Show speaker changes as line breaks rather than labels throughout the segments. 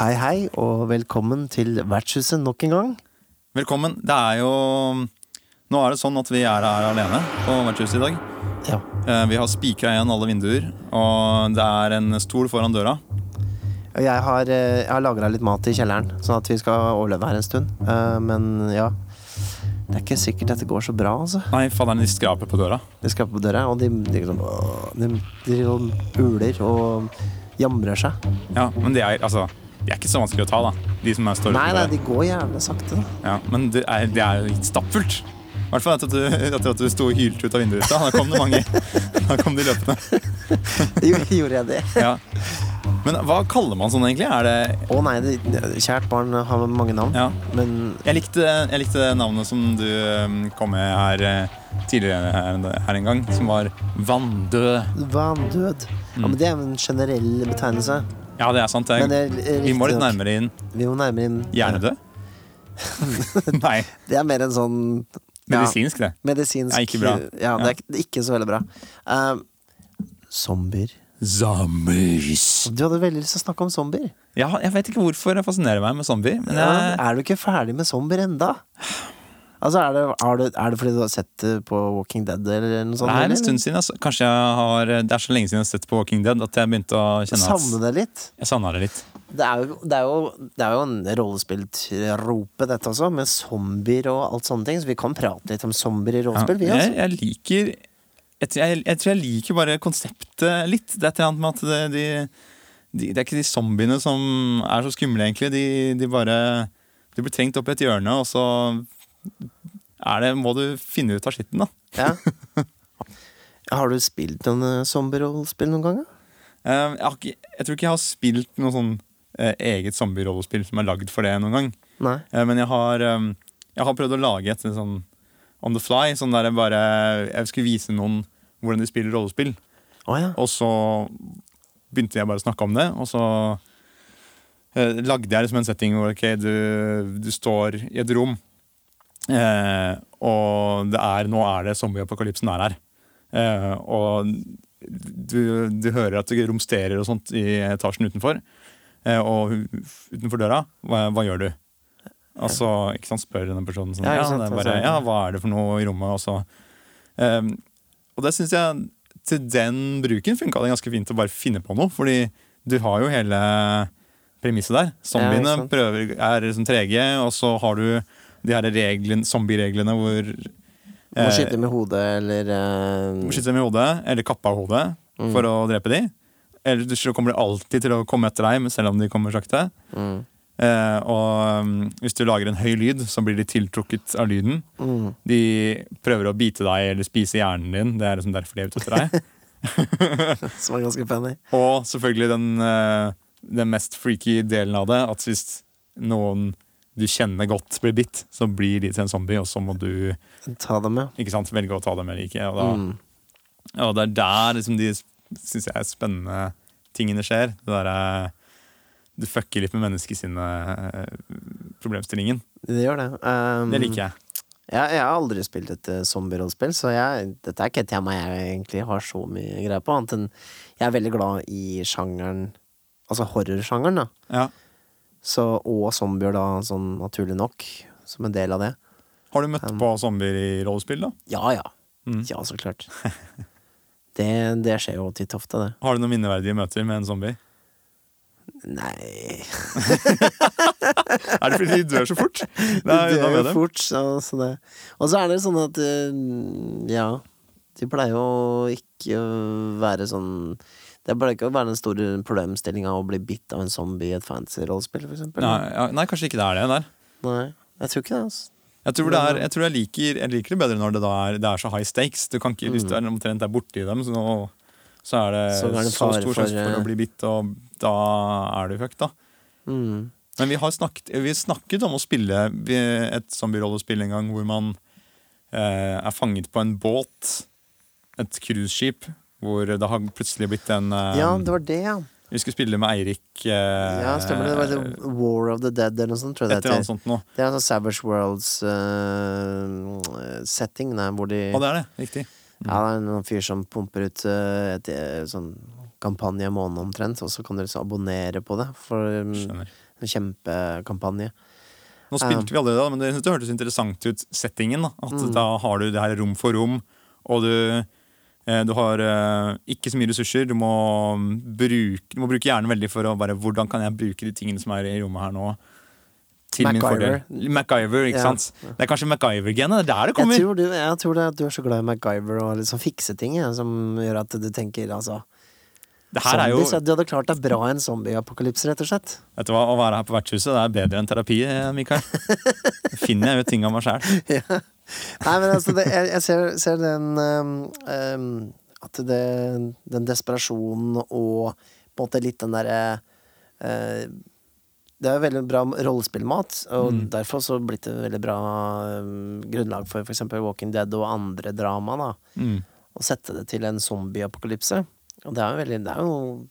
Hei, hei, og velkommen til vertshuset nok en gang.
Velkommen. Det er jo Nå er det sånn at vi er her alene på vertshuset i dag.
Ja.
Eh, Vi har spikra igjen alle vinduer, og det er en stol foran døra.
Jeg har, eh, jeg har lagra litt mat i kjelleren, sånn at vi skal overleve her en stund. Eh, Men ja, det er ikke sikkert dette går så bra, altså.
Nei, fadderen, de skraper på døra.
De skraper på døra, og de, de, liksom, de, de uler og jamrer seg.
Ja, men de er altså De er ikke så vanskelig å ta, da. De som er står
Nei, nei, de går jævlig sakte. da.
Ja, men det er, det er jo litt stappfullt. I hvert fall etter at du, etter at du sto og hylte ut av vinduet. Da kom det mange. Da kom de løpende.
Jo, Gjorde jeg det?
Ja. Men hva kaller man sånn, egentlig? Er det
Å nei, det, kjært barn har mange navn.
Ja.
Men
Jeg likte, jeg likte navnet som du um, kom med her eh, tidligere her, her en gang, som var Vanndød.
Vanndød. Ja, men Det er en generell betegnelse.
Ja, det er sant. Det er,
det er
vi må litt nærmere inn.
Vi må nærmere inn
Hjernedød? Nei,
Det er mer en sånn
medisinsk, det.
medisinsk
Ja, ikke bra.
Ja, det er ikke- det så veldig bra. Uh, zombier.
Zombies.
Du hadde veldig lyst til å snakke om zombier.
Ja, jeg vet ikke hvorfor jeg fascinerer meg med zombier. Men
Ja, er du ikke ferdig med zombier enda? Altså, er det, er, det, er det fordi du har sett det på Walking Dead eller noe sånt?
det er en stund siden. Altså. Kanskje jeg har Det er så lenge siden jeg har sett på Walking Dead at jeg begynte å kjenne
Savne
at
det litt?
jeg savna det litt.
Det er jo, det er jo, det er jo en rollespilltrope, dette også, med zombier og alt sånne ting. Så vi kan prate litt om zombier i
Ja,
vi, altså.
jeg liker jeg, tror- jeg, jeg tror jeg liker bare konseptet litt. Det er et eller annet med at det, de, de, det er ikke de zombiene som er så skumle, egentlig. De, de bare De blir trengt opp i et hjørne, og så er det, må du finne ut av skitten, da.
Ja. Har du spilt noen eh, zombie-rollespill noen gang?
Eh, jeg, ikke, jeg tror ikke jeg har spilt noe sånn eget zombie-rollespill som er lagd for det noen gang.
Nei.
Eh, men jeg har, eh, jeg har prøvd å lage et sånn on the fly. Sånn der jeg bare Jeg skulle vise noen hvordan de spiller rollespill.
Oh, ja.
Og så begynte jeg bare å snakke om det, og så eh, lagde jeg liksom en setting hvor okay, du, du står i et rom, eh, og det er, nå er det zombieapokalypsen er her. Eh, og du, du hører at det romsterer og sånt i etasjen utenfor, eh, og utenfor døra. Hva, hva gjør du? Og så ikke sant, spør denne personen sånn,
Ja,
ja,
sant,
bare,
altså.
ja, hva er det for noe i rommet? Og, så, um, og det syns jeg til den bruken funka det ganske fint å bare finne på noe. Fordi du har jo hele premisset der. Zombiene
Ja,
prøver, er liksom trege, og så har du de her reglene, zombiereglene hvor
Må
eh,
skyte med hodet, eller eh,
må skyte dem i hodet, eller kappe av hodet
Mm.
for å drepe de. Eller så kommer de alltid til å komme etter deg, selv om de kommer sakte.
mm,
Eh, og um, hvis du lager en høy lyd, så blir de tiltrukket av lyden.
mm.
De prøver å bite deg eller spise hjernen din. Det er liksom derfor de er ute etter deg.
Som er ganske penny.
Og selvfølgelig den, eh, den mest freaky delen av det, at hvis noen du kjenner godt blir bitt, så blir de til en zombie, og så må du
Ta dem med.
ikke sant, velge å ta dem eller ikke. Og, da,
Mm.
og det er der liksom, de syns jeg er spennende tingene skjer. Det derre Du fucker litt med menneskesinnet-problemstillingen.
Det gjør det. Um,
Det liker jeg.
Jeg, jeg har aldri spilt et zombierollspill, så jeg, dette er ikke et tema jeg egentlig har så mye greie på. Annet enn jeg er veldig glad i sjangeren, altså horrorsjangeren, da.
Ja.
Så, og zombier, da, sånn naturlig nok, som en del av det.
Har du møtt
Um,
på zombier i rollespill, da?
Ja ja.
Mm.
Ja, så klart. Det, det skjer jo titt ofte, det.
Har du noen minneverdige møter med en zombie?
Nei
Er det fordi de dør så fort?
Nei,
er
dør jo fort. Så, så det. Og så er det sånn at uh, Ja, de pleier jo ikke å være sånn Det pleier ikke å være den store problemstillinga å bli bitt av en zombie i et fancy rollespill, for eksempel.
Nei, ja, nei, kanskje ikke det er det der.
Nei, jeg tror ikke det, altså.
Jeg tror, det er, jeg, tror jeg, liker, jeg liker det bedre når det, er, det er så high stakes. Du kan ikke, Hvis du er omtrent er borti dem, så, nå, så er det
Så det så
stor sjanse for
eh,
å bli bitt, og da er du fucked, da.
Mm.
Men vi har snakket, vi snakket om å spille et zombierollespill en gang hvor man eh, er fanget på en båt et cruiseskip hvor det har plutselig blitt en eh,
Ja, det var det, ja.
Vi skulle spille med Eirik eh,
Ja, stemmer det. Det var The War of the Dead eller noe sånt, tror jeg det
sånt noe.
Det er en sånn Savage Worlds-setting, der hvor de
Å, det er det. Riktig.
Ja, det er en fyr som pumper ut eh, et eh, sånn kampanje i måneden omtrent, og så kan du liksom abonnere på det. For um, en kjempekampanje.
Nå spilte vi aldri det, men det, det hørtes interessant ut, settingen. da At
Mm.
da har du det her rom for rom, og du, eh, du har eh, ikke så mye ressurser. Du må, bruke, du må bruke hjernen veldig for å bare Hvordan kan jeg bruke de tingene som er i rommet her nå? Til min
MacGyver.
fordel. MacGyver, ikke
Ja.
sant? Det er kanskje MacGyver-genet. Det er der det
Jeg
kommer.
tror, du, jeg tror det du er så glad i MacGyver og liksom fikse ting, jeg, som gjør at du tenker altså
er jo
Du hadde klart deg bra i en zombieapokalypse, rett og slett.
Vet du hva, Å være her på vertshuset det er bedre enn terapi, eh, Mikael. Finner jeg ut ting av meg sjæl.
ja. Nei, men altså, det, jeg, jeg ser, ser den um, um, At det, den desperasjonen og på en måte litt den derre uh, Det er veldig bra rollespillmat, og
Mm.
derfor så blitt det veldig bra um, grunnlag for f.eks. Walking Dead og andre drama. da
Mm.
Å sette det til en zombieapokalypse. Og det er jo veldig Det er jo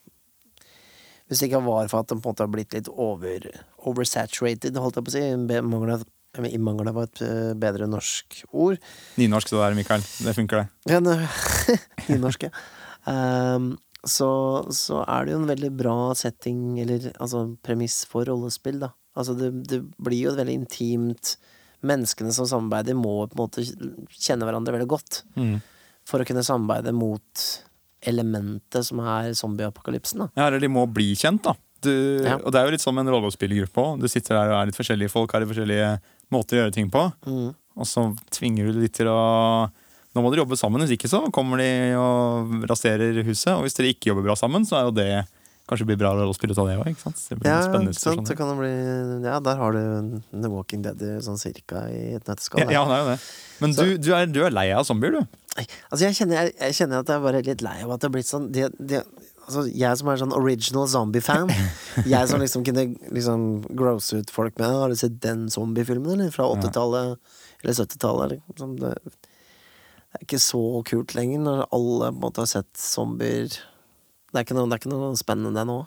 Hvis det ikke var for at den på en måte har blitt litt over, oversaturated, holdt jeg på å si, mangler i mangel av et eh, bedre norsk ord.
Nynorsk det der, Mikael. Det funker, det.
Ja, nynorsk, ja. Um, så, så er det jo en veldig bra setting, eller altså premiss for rollespill, da. Altså det, det blir jo et veldig intimt Menneskene som samarbeider, må på en måte kjenne hverandre veldig godt
Mm.
for å kunne samarbeide mot elementet som er zombieapokalypsen, da.
Ja, eller de må bli kjent, da. Du,
Ja.
Og det er jo litt som en rollespillergruppe òg. Du sitter der og er litt forskjellige folk, har litt forskjellige måter å gjøre ting på.
Mm.
Og så tvinger du litt til å Nå må dere jobbe sammen, hvis ikke så kommer de og raserer huset. Og hvis dere ikke jobber bra sammen, så er jo det Kanskje blir bra rollespill ut av det òg.
Ja, sant? Det kan jo bli Ja, der har du The Walking Dead sånn cirka i et nøtteskall.
Ja, ja, det er jo det. Men du, du, er, du er lei av zombier, du.
Altså, jeg kjenner, jeg, jeg kjenner at jeg er bare litt lei av at det har blitt sånn de, de, altså, Jeg som er sånn original zombie-fan, jeg som liksom kunne liksom grosse ut folk med Har du sett den zombiefilmen, eller? Fra 80-tallet eller 70-tallet? Liksom. Det, det er ikke så kult lenger når alle på en måte har sett zombier. Det er ikke noe, det er ikke noe spennende nå.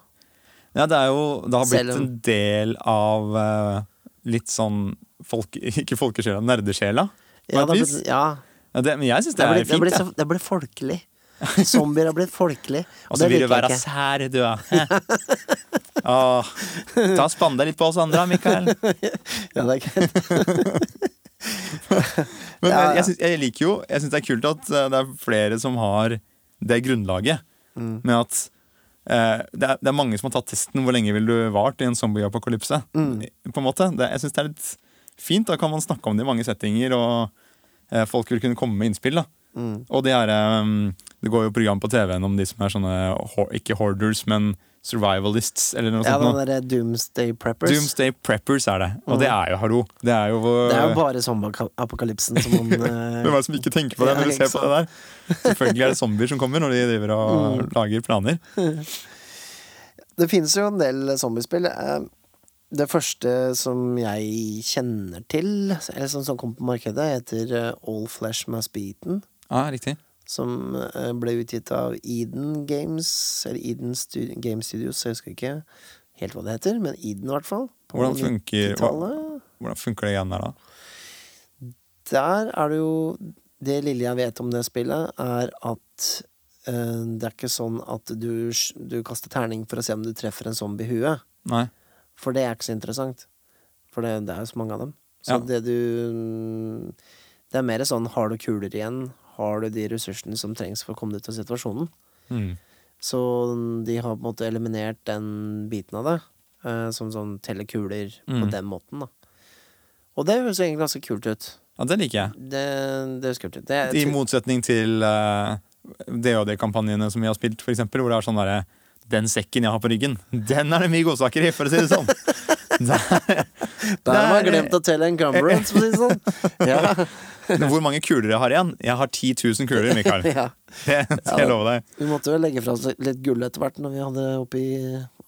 Ja, det er jo Det har blitt
om-
en del av uh, litt sånn folk, Ikke folkesjela, nerdesjela. På
Ja,
et vis.
ja,
Ja, det, men jeg syns
det,
det
er blitt, det, ble,
fint.
så, det ble folkelig. Zombier har blitt folkelig.
Og så vil du være sær, du, ja. Åh, ta og Spann deg litt på oss andre, Mikael.
Ja, det er greit.
Men
Ja, ja.
jeg, synes, jeg liker jo Jeg syns det er kult at eh, det er flere som har det grunnlaget.
Mm.
Med at eh, det, er, det er mange som har tatt testen hvor lenge vil du vart i en zombieapokalypse.
Mm.
På en måte. Det, jeg syns det er litt fint. Da kan man snakke om det i mange settinger, og eh, folk vil kunne komme med innspill. da
Mm.
Og de er, um, det går jo program på TV-en om de som er sånne ikke hoarders, men survivalists, eller noe
Ja,
sånt.
den
noe.
Doomsday Preppers.
Doomsday preppers er det. Og
Mm.
det er jo hallo. Det er jo,
Det er jo bare zombieapokalypsen som man eh,
Hvem er det som ikke tenker på det når du ser på det der? Selvfølgelig er det zombier som kommer når de driver og
Mm.
lager planer.
Det finnes jo en del zombiespill. Eh, Det første som jeg kjenner til, eller som, som kom på markedet, heter eh, All Flesh Must Be Eaten.
Ja, riktig.
Som eh, ble utgitt av Eden Games, eller Eden Stu Game Studios, jeg husker ikke helt hva det heter, men Eden i hvert fall.
Hvordan funker, hva, hvordan funker det igjen der, da?
Der er det jo Det lille jeg vet om det spillet, er at øh, det er ikke sånn at du, du kaster terning for å se om du treffer en zombie i huet.
Nei.
For det er ikke så interessant. For det, det er jo så mange av dem. Så
Ja.
det du Det er mer sånn har du kuler igjen? Har du de ressursene som trengs for å komme deg ut av situasjonen?
Mm.
Så de har på en måte eliminert den biten av det. eh, som sånn telle kuler på
Mm.
den måten, da. Og det høres egentlig ganske kult ut.
Ja, det liker jeg.
Det, det høres kult ut. Det,
I motsetning til uh, DOD-kampanjene som vi har spilt, for eksempel, hvor det er sånn derre Den sekken jeg har på ryggen, den er det mye godsaker i, for å si det sånn. Der,
Der har man glemt å telle encumbrance, for å si det sånn. Ja.
Hvor mange kuler jeg har igjen? Jeg har 10 000 kuler, Mikael.
ja.
Det skal jeg love deg.
Vi måtte jo legge fra oss litt gull etter hvert når vi hadde oppi,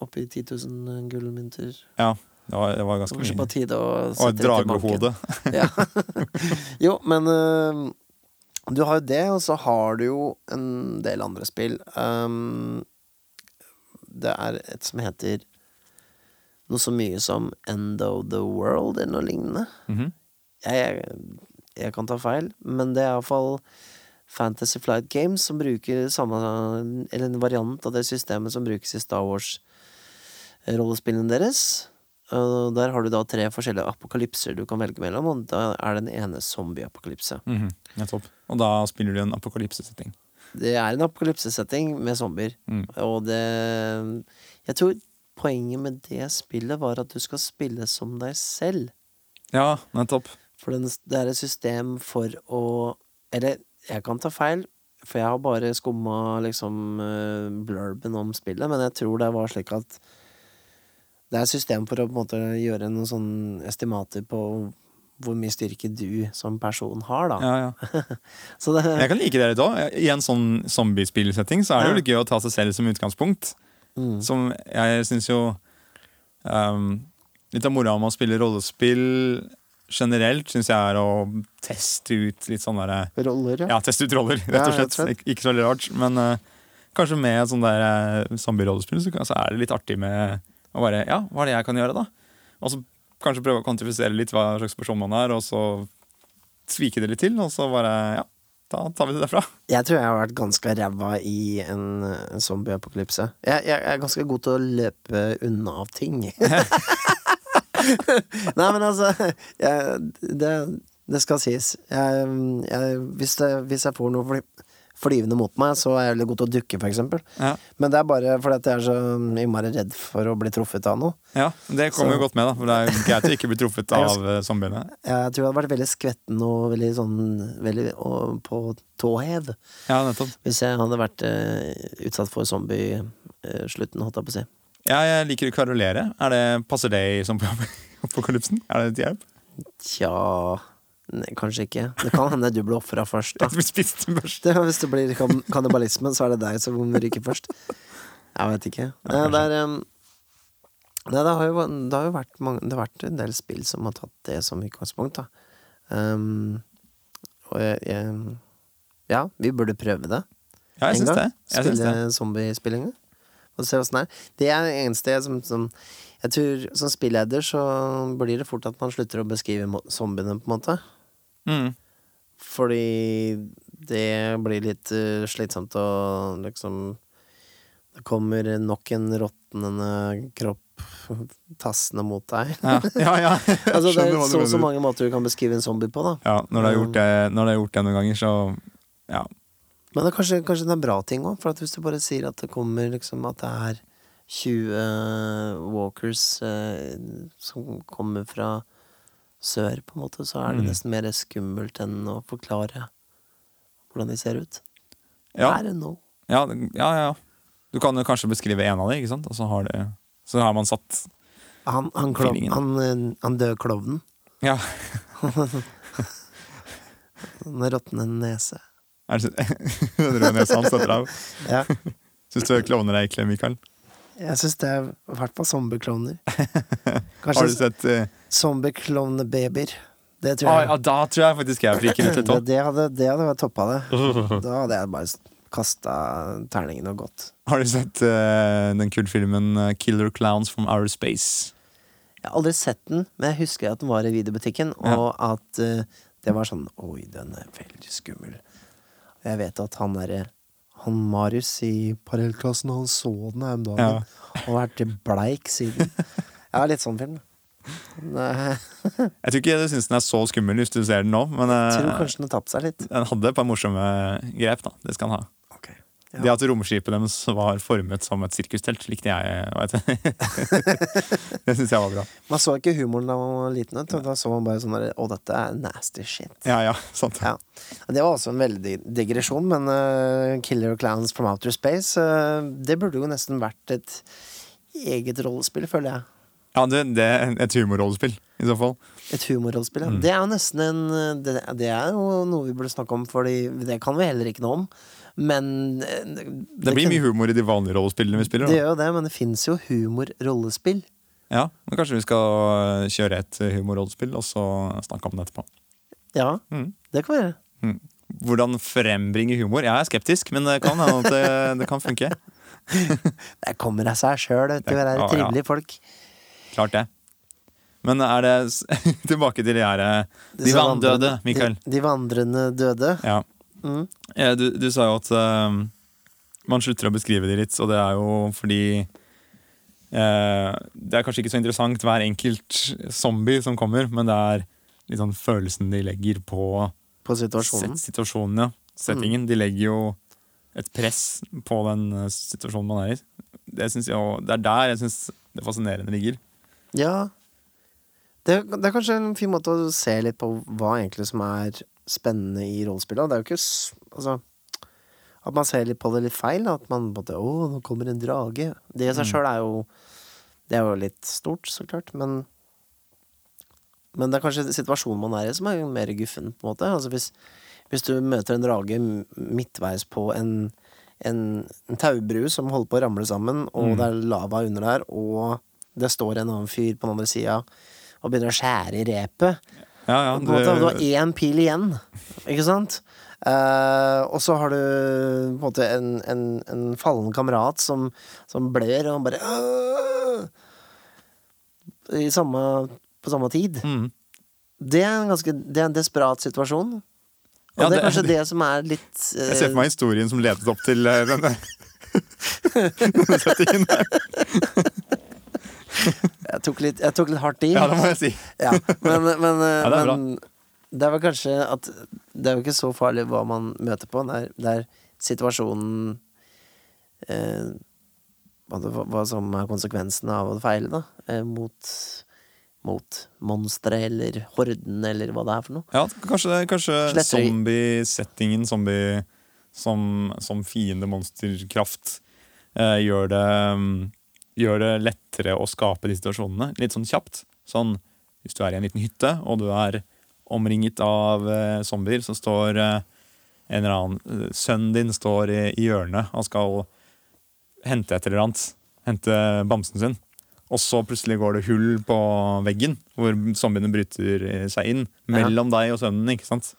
oppi 10 000 gullmynter.
Ja, det var, det var ganske
mye. på tide å
Og et dragehode.
Ja. jo, men uh, Du har jo det, og så har du jo en del andre spill. Um, det er et som heter noe så mye som End of the World, eller noe lignende.
Mhm.
jeg, jeg, jeg kan ta feil, men det er iallfall Fantasy Flight Games som bruker samme Eller en variant av det systemet som brukes i Star Wars-rollespillene deres. Og der har du da tre forskjellige apokalypser du kan velge mellom, og da er den ene zombie-apokalypse.
Mhm, Og da spiller du en apokalypsesetting.
Det er en apokalypsesetting med zombier,
Mm.
og det Jeg tror poenget med det spillet var at du skal spille som deg selv.
Ja, nettopp.
For det er et system for å Eller, jeg kan ta feil, for jeg har bare skumma liksom eh, blurben om spillet, men jeg tror det var slik at det er et system for å på en måte gjøre noen sånn estimater på hvor mye styrke du som person har, da.
Ja, ja.
Så det,
Jeg kan like det litt òg. I en sånn zombiespillsetting så er det jo litt gøy å ta seg selv som utgangspunkt.
mm,
Som jeg syns jo um, Litt av moroa med å spille rollespill generelt syns jeg er å teste ut litt sånn derre
roller, ja.
Ja, teste ut roller, rett og slett.
Ja,
Ik- Ikke så veldig rart. Men uh, kanskje med et sånn der uh, zombie-rollespill så, så er det litt artig med å bare Ja, hva er det jeg kan gjøre, da? Og så kanskje prøve å kvantifisere litt hva slags person man er, og så svike det litt til, og så bare Ja, da tar vi det derfra.
Jeg tror jeg har vært ganske ræva i en, zombie-apokalypse. Jeg, jeg er ganske god til å løpe unna av ting. Nei, men altså jeg, det, det skal sies. Jeg, jeg, hvis, det, hvis jeg får noe fly, flyvende mot meg, så er jeg veldig god til å dukke, for eksempel.
Ja,
Men det er bare fordi at jeg er så innmari redd for å bli truffet av noe.
ja Det kommer
Så-
jo godt med, da. For det er greit å ikke bli truffet av eh, zombiene.
Jeg tror jeg hadde vært veldig skvetten og veldig sånn veldig, og, på tå hev
Ja, nettopp.
hvis jeg hadde vært uh, utsatt for zombie-slutten, holdt jeg på å si.
Ja, jeg liker å kverulere. Er det, passer det i zombie-apokalypsen? Er det et hjelp?
Tja nei, Kanskje ikke. Det kan hende du blir ofra først. Da.
Blir spist først.
Det, hvis det blir kan kannibalisme, så er det deg som ryker først. Jeg vet ikke. Ja, det, er, um, nei, det, har jo, det har jo vært, mange, det har vært en del spill som har tatt det som utgangspunkt, da. Um, og jeg, jeg Ja, vi burde prøve det.
Ja, jeg syns det. Jeg
Spille zombiespillinga. Og ser åssen det er. Det er det eneste jeg som, som Jeg tror som spilleder så blir det fort at man slutter å beskrive zombiene, på en måte.
Mm.
Fordi det blir litt uh, slitsomt å liksom Det kommer nok en råtnende kropp tassende mot deg.
Ja, ja. ja.
Altså, det er så, så mange måter du kan beskrive en zombie på, da.
Ja, når du har gjort det, når du har gjort det noen ganger, så ja.
Men det er kanskje, kanskje det er en bra ting òg, for hvis du bare sier at det kommer liksom at det er 20 walkers eh, som kommer fra sør, på en måte, så er det
Mm.
nesten mer skummelt enn å forklare hvordan de ser ut.
Ja,
I don't know.
ja, ja, ja. Du kan jo kanskje beskrive en av dem, ikke sant? Og så har, det, så har man satt
Han, han, klov, han, eh, han døde klovnen.
Ja.
Med råtnende nese.
Er det rød nese nesa han setter av?
Ja.
Syns du klovner er ekle, Mikael?
Jeg syns det er i hvert fall zombieklovner.
Har du sett uh,
zombieklovnebabyer. Det tror
ah. Ja, da tror jeg faktisk jeg friker litt.
det,
også.
det, hadde, det hadde toppa det. Da hadde jeg bare kasta terningen og gått.
Har du sett uh, den kule filmen 'Killer Clowns from Outer Space'?
Jeg har aldri sett den, men jeg husker at den var i videobutikken,
Ja.
og at uh, det var sånn Oi, den er veldig skummel. Jeg vet at han derre han Marius i parallellklassen, han så den her om dagen.
Ja.
Og har vært bleik siden. Ja, litt sånn film. Nei,
Jeg tror ikke du syns den er så skummel hvis du ser den nå, men
Jeg
eh,
tror kanskje den har tapt seg litt.
den hadde et par morsomme grep. da, Det skal den ha.
Ok.
Det at romskipet deres var formet som et sirkustelt, likte jeg. Det syns jeg var bra.
Man så ikke humoren da man var liten. Da så man bare sånn der, Å, dette er nasty shit.
Ja, ja, sant.
Ja. Det var også en veldig digresjon, men uh, Killer Clowns from Outer Space uh, Det burde jo nesten vært et eget rollespill, føler jeg.
Ja, det, det er et humorrollespill, i så fall.
Et humorrollespill. ja.
Mm.
Det er jo nesten en det, det er jo noe vi burde snakke om, Fordi det kan vi heller ikke noe om. Men eh, det,
Det blir
kan-
mye humor i de vanlige rollespillene vi spiller.
Det gjør jo det, men det fins jo humorrollespill.
Ja, men Kanskje vi skal kjøre et humorrollespill og så snakke om det etterpå.
Ja,
Mm.
det kan vi gjøre.
Mm. hvordan frembringe humor. Jeg er skeptisk, men det kan hende at det, det kan funke.
Det kommer av seg sjøl, vet du.
Det-
Det er
trivelige ja.
folk.
Klart det. Men er det Tilbake til de her eh, De vanndøde, Mikael.
De, de vandrende døde.
Ja.
Mm.
Eh, Du, du sa jo at uh, man slutter å beskrive de litt, og det er jo fordi uh, Det er kanskje ikke så interessant hver enkelt zombie som kommer, men det er litt sånn følelsen de legger på
På situasjonen.
situasjonen, ja. Settingen. De legger jo et press på den situasjonen man er i. Det, jeg, det er der jeg syns det fascinerende ligger.
Ja. Det, det er kanskje en fin måte å se litt på hva egentlig som er spennende i rollespillet. Det er jo ikke Altså At man ser litt på det litt feil. At man måte Å, nå kommer en drage. Det i seg
Mm.
sjøl er jo Det er jo litt stort, så klart, men Men det er kanskje situasjonen man er i som er mer guffen, på en måte. Altså hvis, hvis du møter en drage midtveis på en, en, en taubru som holder på å ramle sammen, og
Mm.
det er lava under der, og det står en annen fyr på den andre sida og begynner å skjære i repet
Ja, ja,
på en måte, Du har én pil igjen, ikke sant? Uh, og så har du på en måte en, en, en fallen kamerat som, som blør, og han bare uh, I samme, På samme tid.
mm.
Det er en ganske Det er en desperat situasjon. Og
Ja,
det er kanskje det som er litt uh,
Jeg ser for meg historien som ledet opp til eh, denne, denne settingen.
Jeg, tok litt, jeg tok litt hardt i.
Ja, det må jeg si.
Ja, men, men, eh,
Ja, det er bra.
men det er vel kanskje at Det er jo ikke så farlig hva man møter på. Det er, det er situasjonen eh, hva, hva som er konsekvensen av å feile, da. Eh, mot mot monsteret eller horden, eller hva det er for noe.
Ja, kanskje, kanskje zombie-settingen, zombie som, som fiende monsterkraft, eh, gjør, det, mm, gjør det lettere å skape de situasjonene litt sånn kjapt. Sånn hvis du er i en liten hytte, og du er omringet av eh, zombier, så står eh, en eller annen eh, Sønnen din står i, i hjørnet, han skal hente et eller annet. Hente bamsen sin. Og så plutselig går det hull på veggen, hvor zombiene bryter eh, seg inn. Mellom deg og sønnen, ikke sant?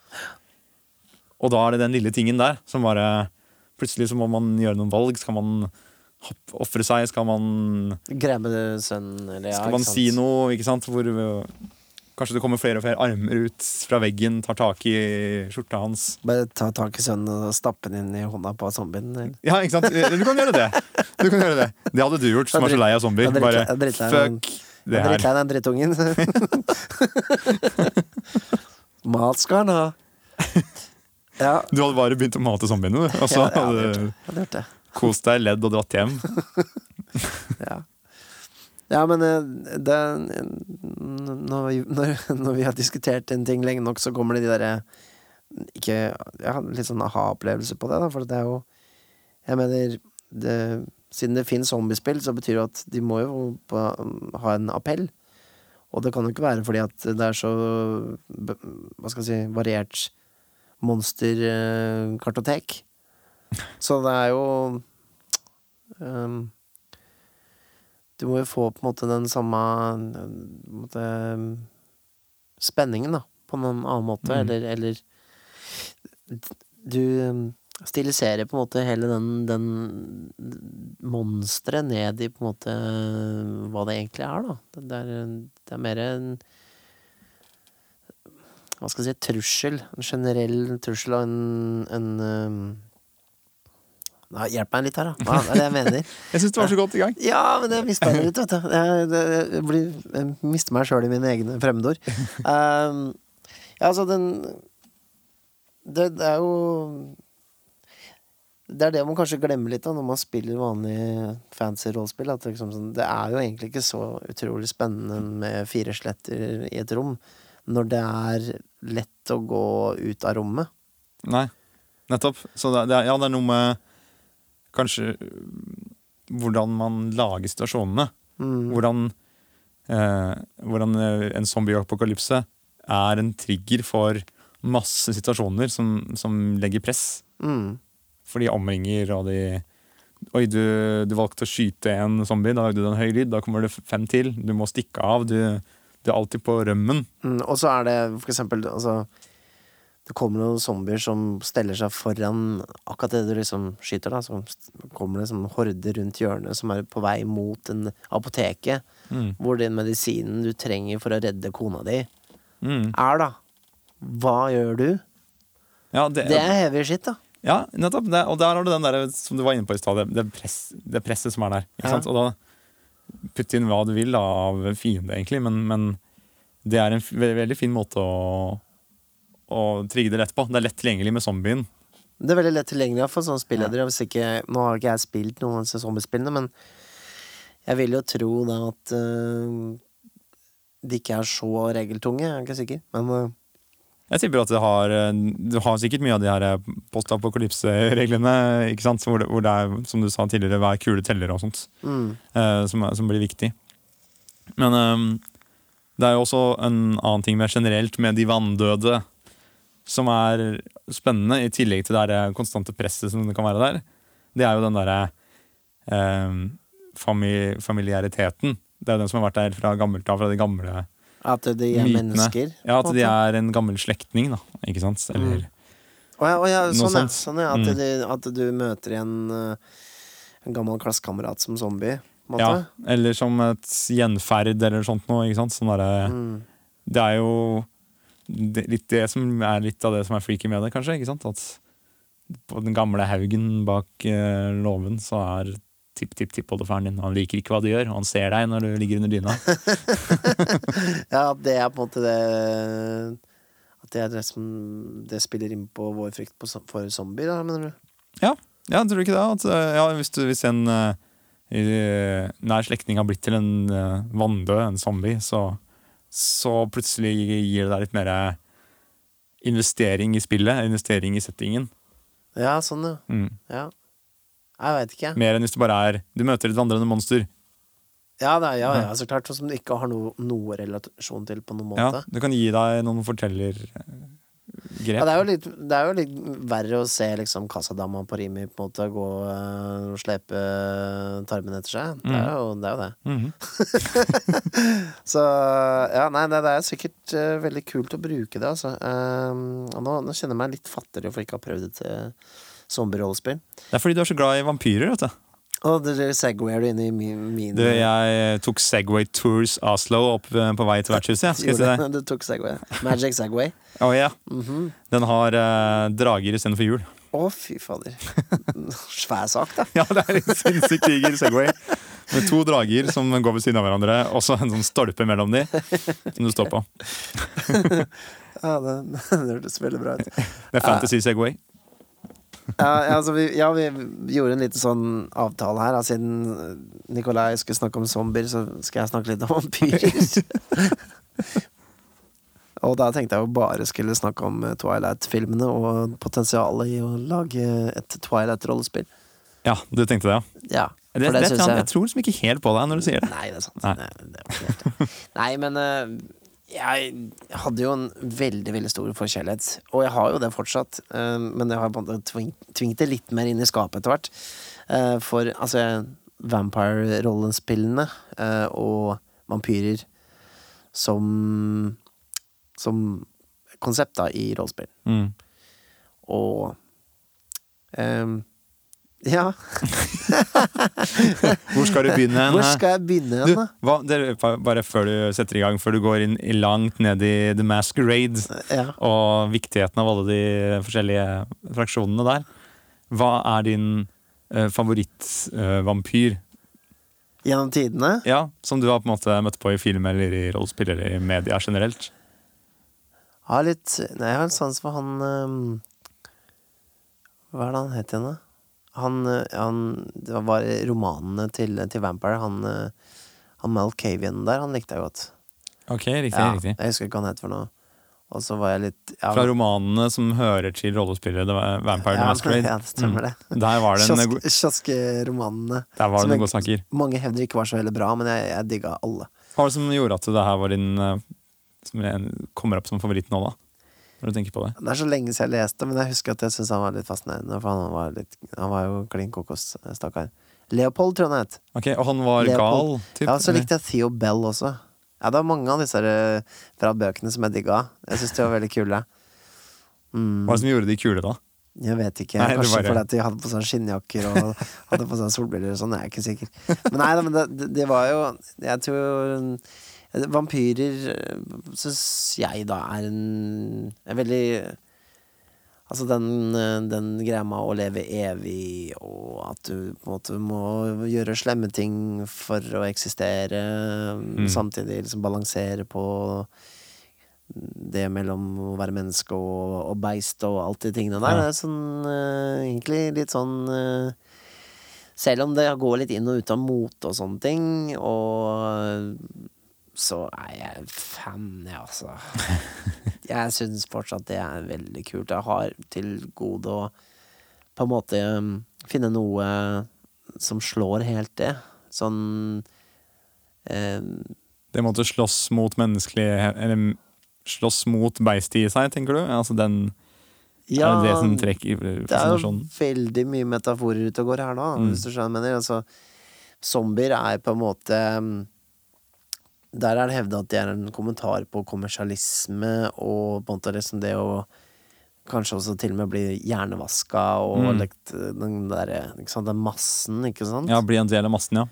Og da er det den lille tingen der som bare Plutselig så må man gjøre noen valg. Skal man ofre seg? Skal man,
Grabbe sønnen, eller ja,
skal man si noe? Ikke sant? Hvor øh, Kanskje det kommer flere og flere armer ut fra veggen, tar tak i skjorta hans.
Bare ta tak i sønnen og stappe den inn i hånda på zombien. eller?
Ja, ikke sant? Du kan gjøre det. Du kan gjøre det. Det hadde du gjort, som er så lei av zombier.
Er
Bare fuck det
er
her.
drittlei den drittungen. Mat skal han ha. Ja,
Du hadde bare begynt å mate zombiene, du. Og så
Ja, ja,
hadde du
hadde gjort det.
Kost deg, ledd og dratt hjem.
Ja, ja men eh, det, når, vi, når, vi har diskutert en ting lenge nok, så kommer det de derre Ikke har litt sånn aha-opplevelse på det, da, for det er jo Jeg mener det, Siden det finnes zombiespill, så betyr det at de må jo på, ha en appell. Og det kan jo ikke være fordi at det er så Hva skal jeg si variert monsterkartotek. Så det er jo um, Du må jo få på en måte den samme måte, spenningen, da, på noen annen måte,
Mm.
eller, eller Du ehm, stiliserer på en måte hele den, den monsteret ned i på en måte hva det egentlig er, da. Det, er, det er mer en hva skal jeg si, trussel. En generell trussel og en, en ehm, Nei, Hjelp meg litt her, da. Hva er det jeg mener?
Jeg syns du var så godt i gang.
Ja, men jeg mista det litt, vet du. Jeg, det, jeg, blir, jeg mister meg sjøl i mine egne fremmedord. Um, ja, altså, den det, det er jo Det er det man kanskje glemmer litt da når man spiller vanlig fancy rollespill. At det, liksom, sånn, det er jo egentlig ikke så utrolig spennende med fire sletter i et rom, når det er lett å gå ut av rommet.
Nei, nettopp. Så det, det, er- ja, det er noe med kanskje øh, hvordan man lager situasjonene.
Mm.
Hvordan, eh, hvordan eh, en zombie-apokalypse er en trigger for masse situasjoner som, som legger press.
Mm.
For de omringer, og de Oi, du, du valgte å skyte en zombie, da lagde du en høy lyd, da kommer det fem til. Du må stikke av. Du, du er alltid på rømmen.
Mm, og så er det for eksempel altså, det kommer noen zombier som steller seg foran akkurat det du liksom skyter, da. Så kommer det sånn horde rundt hjørnet som er på vei mot en apoteket.
Mm.
Hvor den medisinen du trenger for å redde kona di,
Mm.
er, da. Hva gjør du?
Ja, det,
Det er heavy shit, da.
ja, nettopp. Det, og der har du den der som du var inne på i stad, det, press, det presset som er der.
Ja.
Og da putt inn hva du vil da, av fiende, egentlig, men, men det er en veldig fin måte å, å trigge det lett på. Det er lett tilgjengelig med zombien.
Det er veldig lett tilgjengelig for sånne spilledere. Hvis ikke, nå har ikke jeg spilt noen av disse zombiespillene, men jeg vil jo tro da at uh, de ikke er så regeltunge. Jeg er ikke sikker, men uh,
Jeg tipper at det har, du har sikkert mye av de her postapokalypse-reglene, ikke sant? Hvor det, hvor det er, som du sa tidligere, hver kule teller og sånt,
mm,
uh, som, er- som blir viktig. Men det er jo også en annen ting mer generelt med de vanndøde, som er spennende, i tillegg til det der konstante presset som det kan være der. Det er jo den derre eh, fami familiariteten. Det er jo den som har vært der fra gammelt av, fra de gamle
at de er
Mytene.
mennesker.
Ja, at de er en gammel slektning, da. Ikke sant? Eller
Å ja, å ja,
Noe
sånn, ja.
sånt.
sånn ja. At,
Mm.
de, at du møter en, øh, en gammel klassekamerat som zombie. Måte.
Ja, eller som et gjenferd eller sånt noe. Ikke sant? Sånn derre-
Mm.
Det er jo det, litt det som er litt av det som er freaky med det, kanskje. ikke sant? At på den gamle haugen bak eh, låven så er tipp-tipp-tippoldefaren din. Han liker ikke hva du gjør, og han ser deg når du ligger under dyna.
Ja, det er på en måte det At det er det som Det spiller inn på vår frykt på, for zombier, da, mener du?
Ja, tror du ikke det? At, eh, ja, hvis, du, hvis en uh, nær slektning har blitt til en uh, vanndød, en zombie, så, så plutselig gir det deg litt mer investering i spillet, investering i settingen.
Ja, sånn, ja.
Mm.
ja. Jeg veit ikke.
Mer enn hvis du bare er Du møter et vandrende monster.
Ja, det er, ja, ja, så klart. Sånn som du ikke har no, noe relasjon til på noen måte.
Ja,
du
det kan gi deg noen fortellergrep.
Ja, det, er jo litt, det er jo litt verre å se liksom kassadama på Rimi på en måte gå øh, og slepe tarmen etter seg. Det er jo det. Er jo det.
Mhm.
Så ja, nei, det, det er sikkert uh, veldig kult å bruke det, altså. Um, og nå, nå kjenner jeg meg litt fattigere for ikke å ha prøvd et uh, zombie-rollespill.
Det er fordi du er så glad i vampyrer. vet du
Og segway segwayer du inn i min, min
Du, Jeg tok Segway Tours Oslo opp eh, på vei til vertshuset. jeg. Skal?
Du tok segway. Magic segway.
Å ja.
Mhm.
Den har eh, drager istedenfor hjul.
Å, fy fader. Svær sak, da.
Ja, det er en sinnssykt diger Segway. Med to drager som går ved siden av hverandre, og så en sånn stolpe mellom de som du står på.
Ja, det, det hørtes veldig bra ut.
Det er Fantasy Segway.
Ja, altså vi, ja, vi gjorde en liten sånn avtale her. Altså, Siden Nikolai skulle snakke om zombier, så skal jeg snakke litt om vampyrer. og da tenkte jeg jo bare skulle snakke om eh, Twilight-filmene og potensialet i å lage et Twilight-rollespill.
Ja, du tenkte det, ja.
Ja,
Det,
det
det, jeg,
jeg
tror liksom ikke helt på deg når du sier det.
Nei, det er sant.
Nei.
Nei, det helt. Nei men eh, jeg hadde jo en veldig, veldig stor forkjærlighet. Og jeg har jo det fortsatt, eh, men jeg har på en måte tvingt det litt mer inn i skapet etter hvert. Eh, for altså Vampire-rollespillene eh, og vampyrer som Som konsept da i rollespill.
Mm.
Og ehm, ja,
Hvor skal du begynne? hen,
hvor skal jeg begynne hen, da?
hva, det, bare før du setter i gang, før du går inn langt ned i The Masquerade
Ja.
og viktigheten av alle de forskjellige fraksjonene der, hva er din eh, favorittvampyr?
Gjennom tidene?
ja, som du har på en måte møtt på i film eller i rollespill eller i media generelt?
Jeg Har litt Nei, jeg har en sans for han um, Hva er det han het igjen, da? Han, eh, han Det var romanene til, til Vampire. Han, eh, han Malkavian der, han likte jeg godt.
Ok, riktig.
Ja,
riktig.
jeg husker ikke hva han het for noe. Og så var jeg litt ja,
Fra romanene som hører til rollespillet Vampire
ja,
Masquerade.
Ja, det stemmer det.
Mm. Der var det en,
Kiosk-
der var det noen godsaker.
Mange hevder ikke var så veldig bra, men jeg, jeg digga alle.
Hva var det som gjorde at det her var din eh, Som kommer opp som favoritt nå, da? Når du tenker på det?
Det er så lenge siden jeg leste, men jeg husker at jeg syntes han var litt fascinerende. For han var, litt, han var jo klin kokos, stakkar. Leopold, tror jeg han het.
Ok, Og han var gal? Typ,
Ja, så likte jeg Theo Bell også. Ja, det var mange av disse eh, fra bøkene som jeg digga. Jeg syns de var veldig kule. Mm.
Hva er det som gjorde de kule, da?
Jeg vet ikke.
Nei,
Kanskje
bare-
fordi at de hadde på seg skinnjakker og hadde på seg solbriller og sånn. Jeg er ikke sikker. Men nei, da, men det, det, var jo Jeg tror eh, Vampyrer syns jeg da er en, en veldig Altså den, eh, den greia med å leve evig, og at du på en måte må gjøre slemme ting for å eksistere,
Mm.
samtidig liksom balansere på det mellom å være menneske og, og beist og alt de tingene der.
Ja.
Det er sånn eh, egentlig litt sånn eh, Selv om det går litt inn og ut av mote og sånne ting, og så er jeg fan, jeg, altså. Jeg syns fortsatt det er veldig kult. Jeg har til gode å på en måte um, finne noe som slår helt det. Sånn eh,
Det måtte slåss mot menneskelig Eller slåss mot beistet i seg, tenker du? Altså den
Ja,
Er det det som trekker
det er jo veldig mye metaforer ute og går her nå,
Mm.
hvis du skjønner mener. Altså, zombier er på en måte um, Der er det hevda at det er en kommentar på kommersialisme og på en måte liksom det å Kanskje også til og med bli hjernevaska og
Mm.
lekt, den der, ikke sant, den massen, ikke sant?
Ja, bli en del av massen, ja.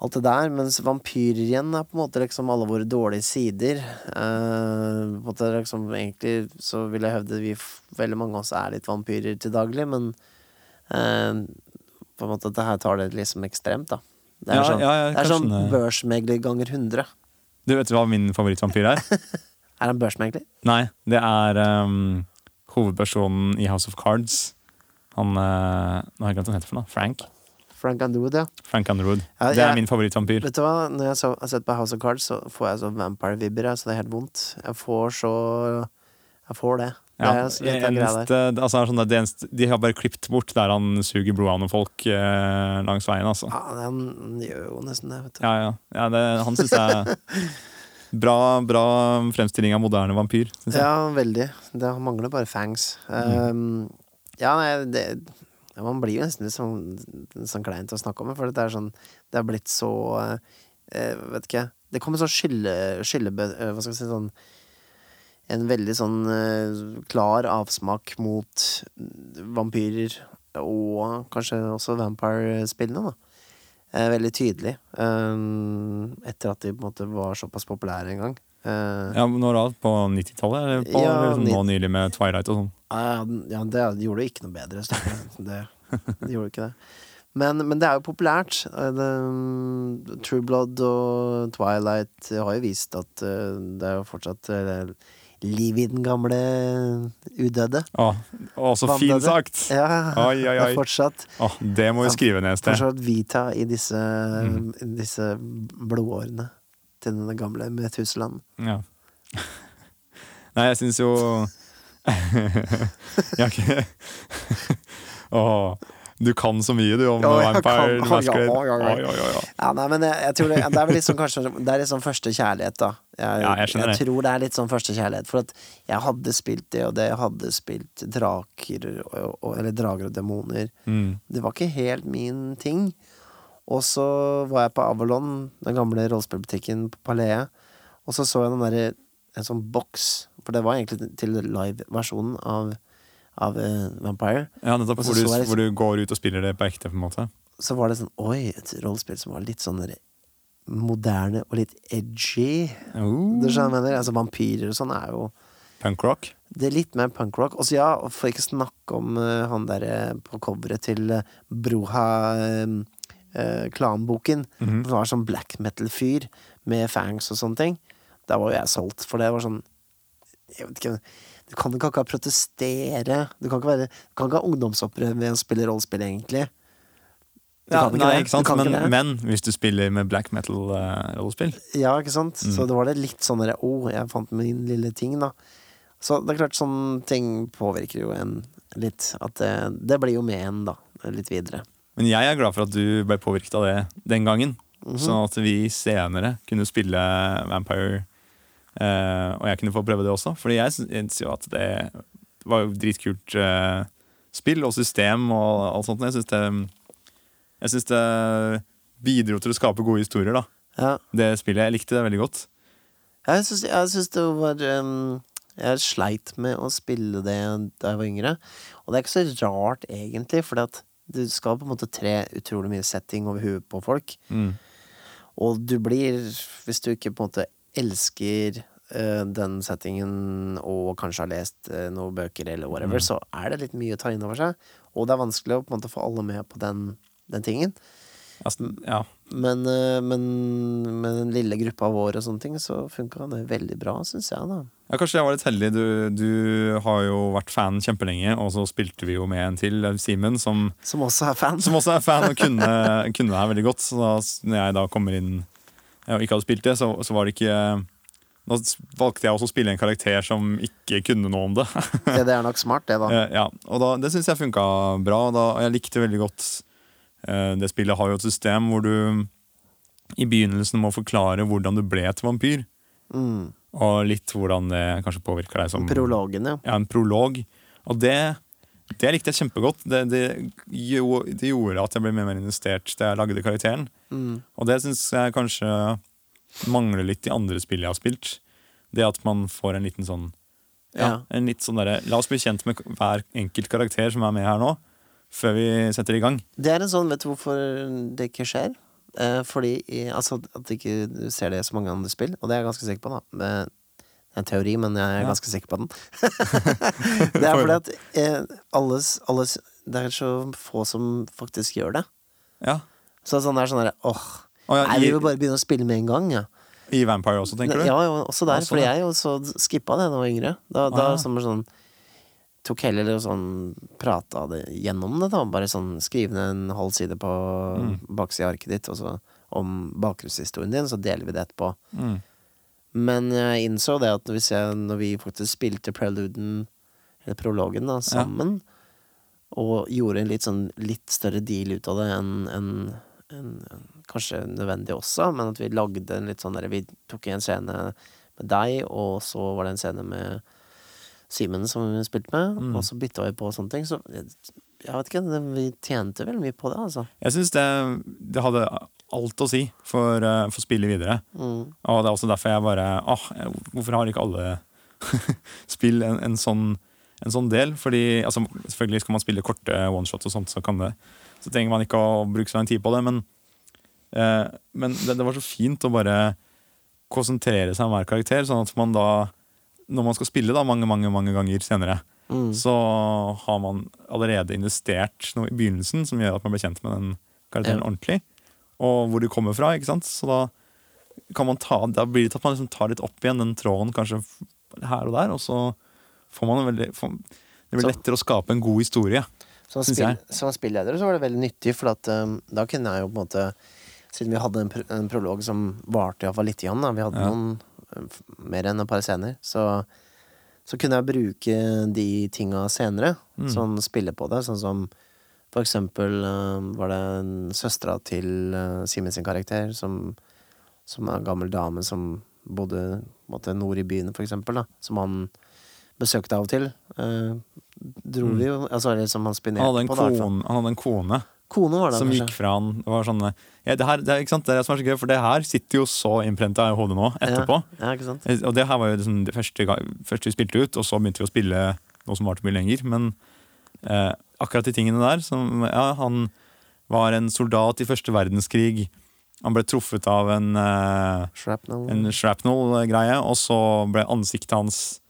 alt det der, mens vampyrer igjen er på en måte liksom alle våre dårlige sider. Uh, på en måte liksom, egentlig så vil jeg hevde vi veldig mange av oss er litt vampyrer til daglig, men uh, på en måte at det her tar det liksom ekstremt, da. Det er
Ja,
sånn,
ja, ja,
det er sånn børsmegler ganger 100.
Du vet hva min favorittvampyr er?
Er han børsmegler?
Nei, det er um, hovedpersonen i House of Cards. Han uh, Nå har jeg glemt hva han heter for noe. Frank?
Frank Underwood, ja.
Frank Underwood.
Ja,
Det er
jeg-
min favorittvampyr.
Vet du hva, når jeg så, har sett på House of Cards, så får jeg så vampire-vibber, så det er helt vondt. Jeg får så Jeg får det. Det er det, litt av greia der.
eneste, altså, sånn, det eneste, de har bare klippet bort der han suger blodet av noen folk eh, langs veien. Altså.
Ja, han gjør jo nesten det, vet du.
Ja, ja. ja det, han syns jeg er bra, bra fremstilling av moderne vampyr.
Ja, veldig. Det mangler bare fangs. Um, ja, nei, det ja, Man blir jo nesten litt sånn, sånn kleint å snakke om for det er sånn Det har blitt så uh, Vet ikke. Det kommer sånn skille... skylle eh, hva skal jeg si sånn En veldig sånn eh, klar avsmak mot vampyrer, og kanskje også vampire-spillene, da. Eh, veldig tydelig. Um, etter at de på en måte var såpass populære en gang.
ja, men Når da? På 90-tallet? Eller på,
Ja,
eller sånn, nå nylig med Twilight og sånn?
Ja, ja, det gjorde jo ikke noe bedre. Det, det gjorde ikke det. Men, men det er jo populært. Eh, True Blood og Twilight har jo vist at eh, det er jo fortsatt eh, liv i den gamle udøde.
Å, å, så fin sagt!
Ja,
Oi, oi, oi.
fortsatt,
Å, det må vi skrive ned et sted.
fortsatt vita i disse, mm. disse blodårene til den gamle Metusland.
Ja. Nei, jeg syns jo Jeg har ikke Åh, du kan så mye, du, om
Ja,
Vampire
kan-
Masquerade.
ja, ja, ja. Nei, men jeg, jeg tror det, det er litt sånn kanskje Det er litt sånn første kjærlighet, da. Jeg,
Ja, jeg det.
tror det er litt sånn første kjærlighet. For at jeg hadde spilt det og det, jeg hadde spilt draker og, og, Eller drager og demoner.
Mm.
Det var ikke helt min ting. Og så var jeg på Avalon, den gamle rollespillbutikken på Palais, og så så jeg den derre en sånn boks, for det var egentlig til live-versjonen av, av uh, Vampire.
Ja, nettopp. Hvor du,
liksom-
hvor du går ut og spiller det på ekte, på en måte.
så var det sånn Oi, et rollespill som var litt sånn moderne og litt edgy. Du skjønner hva jeg mener? Altså Vampyrer og sånn er jo
Punkrock.
Det er litt mer punkrock. Og så ja, for ikke snakke om uh, han derre på coveret til uh, Broha uh, Klanboken.
Mhm.
Det var sånn black metal-fyr med fangs og sånne ting. Da var jo jeg solgt, for det var sånn Jeg vet ikke Du kan ikke akkurat protestere. Du kan ikke, være, du kan ikke ha ungdomsopprør ved å spille rollespill, egentlig. Du
Ja,
kan
nei, ikke sant? Men,
ikke
men hvis du spiller med black metal-rollespill
Ja, ikke sant?
Mm.
Så det var det litt sånn derre Å, jeg fant min lille ting, da. Så det er klart, sånne ting påvirker jo en litt. At det, det blir jo med en, da. Litt videre.
Men jeg er glad for at du ble påvirket av det den gangen.
Mhm.
Sånn at vi senere kunne spille Vampire, eh, og jeg kunne få prøve det også. Fordi jeg syns jo at det var jo dritkult uh, spill og system og alt sånt. Jeg syns det, jeg synes det bidro til å skape gode historier, da.
Ja.
Det spillet. Jeg likte det veldig godt.
Jeg syns det var um, Jeg sleit med å spille det da jeg var yngre. Og det er ikke så rart, egentlig, for du skal på en måte tre utrolig mye setting over huet på folk.
Mm.
Og du blir, hvis du ikke på en måte elsker uh, den settingen og kanskje har lest uh, noen bøker eller whatever,
Mm.
så er det litt mye å ta inn over seg. Og det er vanskelig å på en måte få alle med på den, den tingen.
Altså, ja.
Men, uh, men med den lille gruppa vår og sånne ting, så funka det veldig bra, syns jeg, da.
ja, kanskje jeg var litt heldig. Du, du har jo vært fan kjempelenge, og så spilte vi jo med en til, Simen, som,
Som også er fan.
som også er fan og kunne, kunne det her veldig godt. Så da når jeg da kommer inn og ikke hadde spilt det, så, så var det ikke Da valgte jeg også å spille en karakter som ikke kunne noe om det.
Ja, det er nok smart, det, da.
Eh, ja, og da, Det syns jeg funka bra. Da, jeg likte veldig godt eh, Det spillet har jo et system hvor du i begynnelsen må forklare hvordan du ble til vampyr.
Mm.
Og litt hvordan det kanskje påvirker deg som
Prologen, ja.
ja, en prolog. Og det, det likte jeg kjempegodt. Det, det, jo, det gjorde at jeg ble mer og mer investert da jeg lagde karakteren.
Mm.
Og det syns jeg kanskje mangler litt i andre spill jeg har spilt. Det at man får en liten sånn ja,
Ja.
en litt sånn derre La oss bli kjent med hver enkelt karakter som er med her nå, før vi setter i gang.
Det er en sånn, vet du hvorfor det ikke skjer? Eh, fordi i, Altså at ikke du ser det i så mange andre spill, og det er jeg ganske sikker på, da. Det det er en teori, men jeg er
Ja.
ganske sikker på den. det er fordi at eh, alles, alles Det er så få som faktisk gjør det.
Ja.
Så sånn det er sånn derre åh,
oh, ja,
nei, vi vil bare begynne å spille med en gang, ja.
I Vampire også, tenker du?
Ja, ja, også der.
Også
fordi jeg også skippa det da jeg var yngre. Da, da
Ah.
som sånn Tok heller og sånn prata det gjennom det, da. Bare sånn skrive ned en halv side på
Mm.
baksida av arket ditt, og så om bakgrunnshistorien din, så deler vi det etterpå.
Mm.
Men jeg innså det at hvis jeg, når vi faktisk spilte preluden, eller prologen, da, sammen, og gjorde en litt sånn litt større deal ut av det enn en, en, en, kanskje nødvendig også, men at vi lagde en litt sånn derre Vi tok en scene med deg, og så var det en scene med Simen som vi spilte med,
Mm.
og så bytta vi på sånne ting. Så jeg, vet ikke, vi tjente veldig mye på det, altså.
Jeg syns det, det hadde alt å si for, eh, for spillet videre.
Mm.
Og det er også derfor jeg bare ah, hvorfor har ikke alle spill en, en, sånn, en sånn del? Fordi altså, Selvfølgelig skal man spille korte oneshots og sånt, så, kan det, så trenger man ikke å bruke så lang tid på det. Men, eh, men det, det var så fint å bare konsentrere seg om hver karakter, sånn at man da, når man skal spille da mange, mange, mange ganger senere,
Mm.
så har man allerede investert noe i begynnelsen som gjør at man blir kjent med den karakteren
Ja.
ordentlig. Og hvor de kommer fra. ikke sant? Så da kan man ta, da blir det at man liksom tar litt opp igjen den tråden kanskje her og der. Og så får man en veldig får, Det blir
Så-
lettere å skape en god historie.
Som,
jeg.
som spilleder så var det veldig nyttig, for at, um, da kunne jeg jo på en måte Siden vi hadde en, pro en prolog som varte iallfall lite grann, da. vi hadde
Ja.
noen um, mer enn et par scener, så, så kunne jeg bruke de tinga senere.
Mm.
Sånn spille på det. Sånn som for eksempel um, var det en søstera til uh, Simen sin karakter, som, som er en gammel dame som bodde måtte, nord i byen, for eksempel, da. Som han besøkte av og til. Uh, dro
Mm.
vi jo Altså liksom han
Han hadde
på
kone, han hadde en kone
Kone var det,
som
kanskje.
gikk fra han. Det var sånn, ja, det, her, det, er, det er som er så gøy, for det her sitter jo så innprenta i hodet nå, etterpå.
Ja, ja?
Og det her var jo liksom det første, første vi spilte ut, og så begynte vi å spille noe som varte mye lenger. Men eh, akkurat de tingene der som, ja, Han var en soldat i første verdenskrig. Han ble truffet av en,
uh,
shrapnel-greie, shrapnel-greie, og så ble ansiktet hans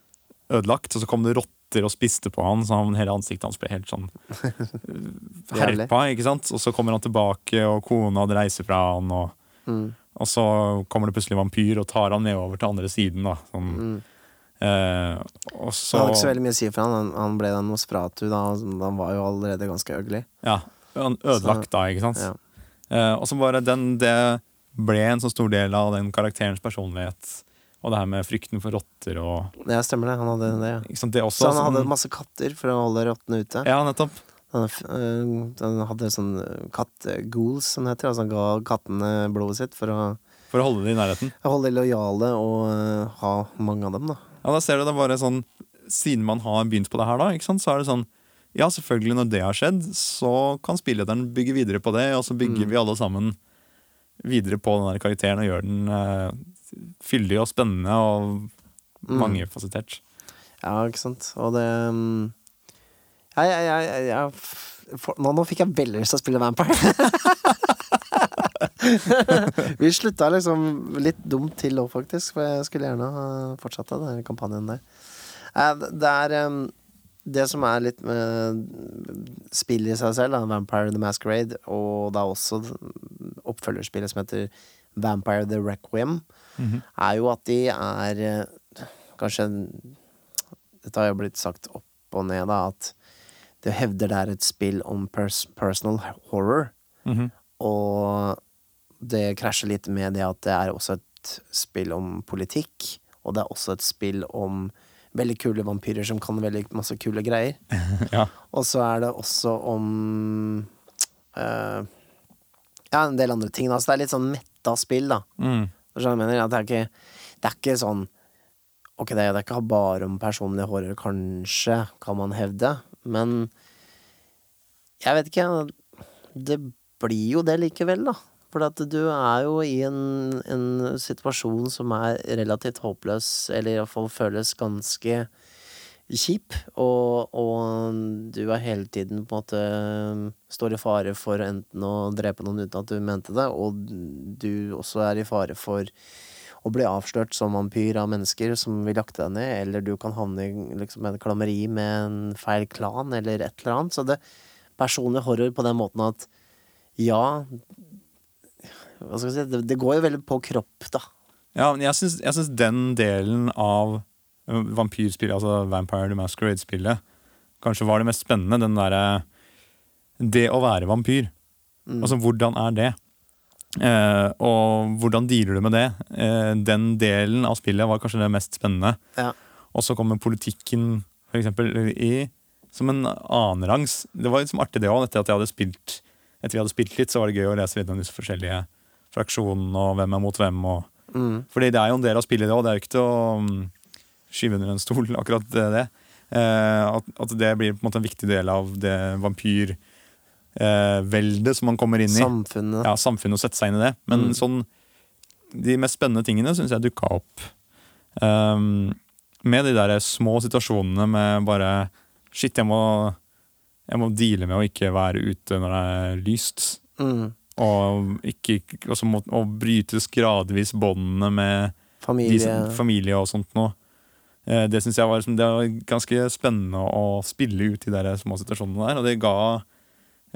ødelagt. Og så kom det rotter og spiste på han, så han, hele ansiktet hans ble helt sånn
Jævlig.
herpa. ikke sant? Og så kommer han tilbake, og kona hadde reiser fra han. og
Mm,
og så kommer det plutselig vampyr og tar han nedover til andre siden. da. Sånn,
mm.
Eh, og
Så Det hadde ikke så veldig mye å si for han. Han, han ble den Nosferatu da. Han var jo allerede ganske ugly.
Ja, han ødelagt da, ikke sant?
Ja.
Eh, og så bare den, det ble en så stor del av den karakterens personlighet. Og det her med frykten for rotter og
Ja, stemmer det. Han hadde det, ja.
sant? Det også,
Så han hadde masse katter for å holde rottene ute.
Ja, nettopp.
Han, øh, han hadde sånn katt-ghouls, som det heter. Altså han ga kattene blodet sitt for å
For å holde det i nærheten.
holde de lojale og øh, ha mange av dem, da.
Ja, da ser du det bare sånn Siden man har begynt på det her, da, ikke sant? så er det sånn Ja, selvfølgelig, når det har skjedd, så kan spillederen bygge videre på det, og så bygger
Mm.
vi alle sammen videre på den der karakteren og gjør den eh, fyldig og spennende og
Mm.
mangefasettert.
Ja, ikke sant. Og det um... Ja, jeg, jeg, jeg, jeg for, nå, nå fikk jeg veldig lyst til å spille Vampire. Vi slutta liksom litt dumt til òg, faktisk. For jeg skulle gjerne ha fortsatt den kampanjen der. Eh, Det er det som er litt med spillet i seg selv, da, Vampire the Masquerade, og er også oppfølgerspillet som heter Vampire the Requiem, er jo at de er eh, kanskje Dette har jo blitt sagt opp og ned, da, at det hevder det er et spill om pers personal horror.
Mhm.
Og det krasjer litt med det at det er også et spill om politikk, og det er også et spill om veldig kule vampyrer som kan veldig masse kule greier.
Ja.
Og så er det også om uh, Ja, en del andre ting. Da. Så det er litt sånn metta spill, da.
Mm.
Jeg mener? Det, er ikke, det er ikke sånn Ok, det er, det er ikke bare om personlige horror, kanskje, kan man hevde, men jeg vet ikke. Det blir jo det likevel, da. For at du er jo i en, en situasjon som er relativt håpløs, eller iallfall føles ganske kjip, og, og du er hele tiden på en måte står i fare for enten å drepe noen uten at du mente det, og du også er i fare for å bli avslørt som vampyr av mennesker som vil jakte deg ned, eller du kan havne i liksom, en klammeri med en feil klan, eller et eller annet. Så det personlig horror på den måten at ja si, det, det går jo veldig på kropp, da.
Ja, men jeg syns, den delen av vampyrspillet, altså Vampire the Masquerade-spillet, kanskje var det mest spennende. Den derre Det å være vampyr.
Mm.
Altså, hvordan er det? Eh, og hvordan dealer du med det? Eh, den delen av spillet var kanskje det mest spennende.
Ja.
Og så kommer politikken, for eksempel, i som en annenrangs. Det var liksom artig, det òg. Etter at jeg hadde spilt Etter vi hadde spilt litt, så var det gøy å lese litt om disse forskjellige fraksjonene og hvem er mot hvem. og
Mm.
fordi det er jo en del av spillet, det òg. Det er jo ikke til å mm, skyve under en stol, akkurat det. det. Eh, at, at det blir på en måte en viktig del av det vampyrveldet som man kommer inn i.
Samfunnet.
Ja, Samfunnet og sette seg inn i det. Men
Mm.
sånn de mest spennende tingene syns jeg dukka opp. Um, med de der små situasjonene med bare Shit, jeg må, jeg må deale med å ikke være ute når det er lyst.
Mm.
Og ikke, også må, og brytes gradvis båndene med
Familie.
som, familie og sånt noe. Eh, Det synes jeg var, liksom- det var ganske spennende å spille ut i de små situasjonene der. Og det ga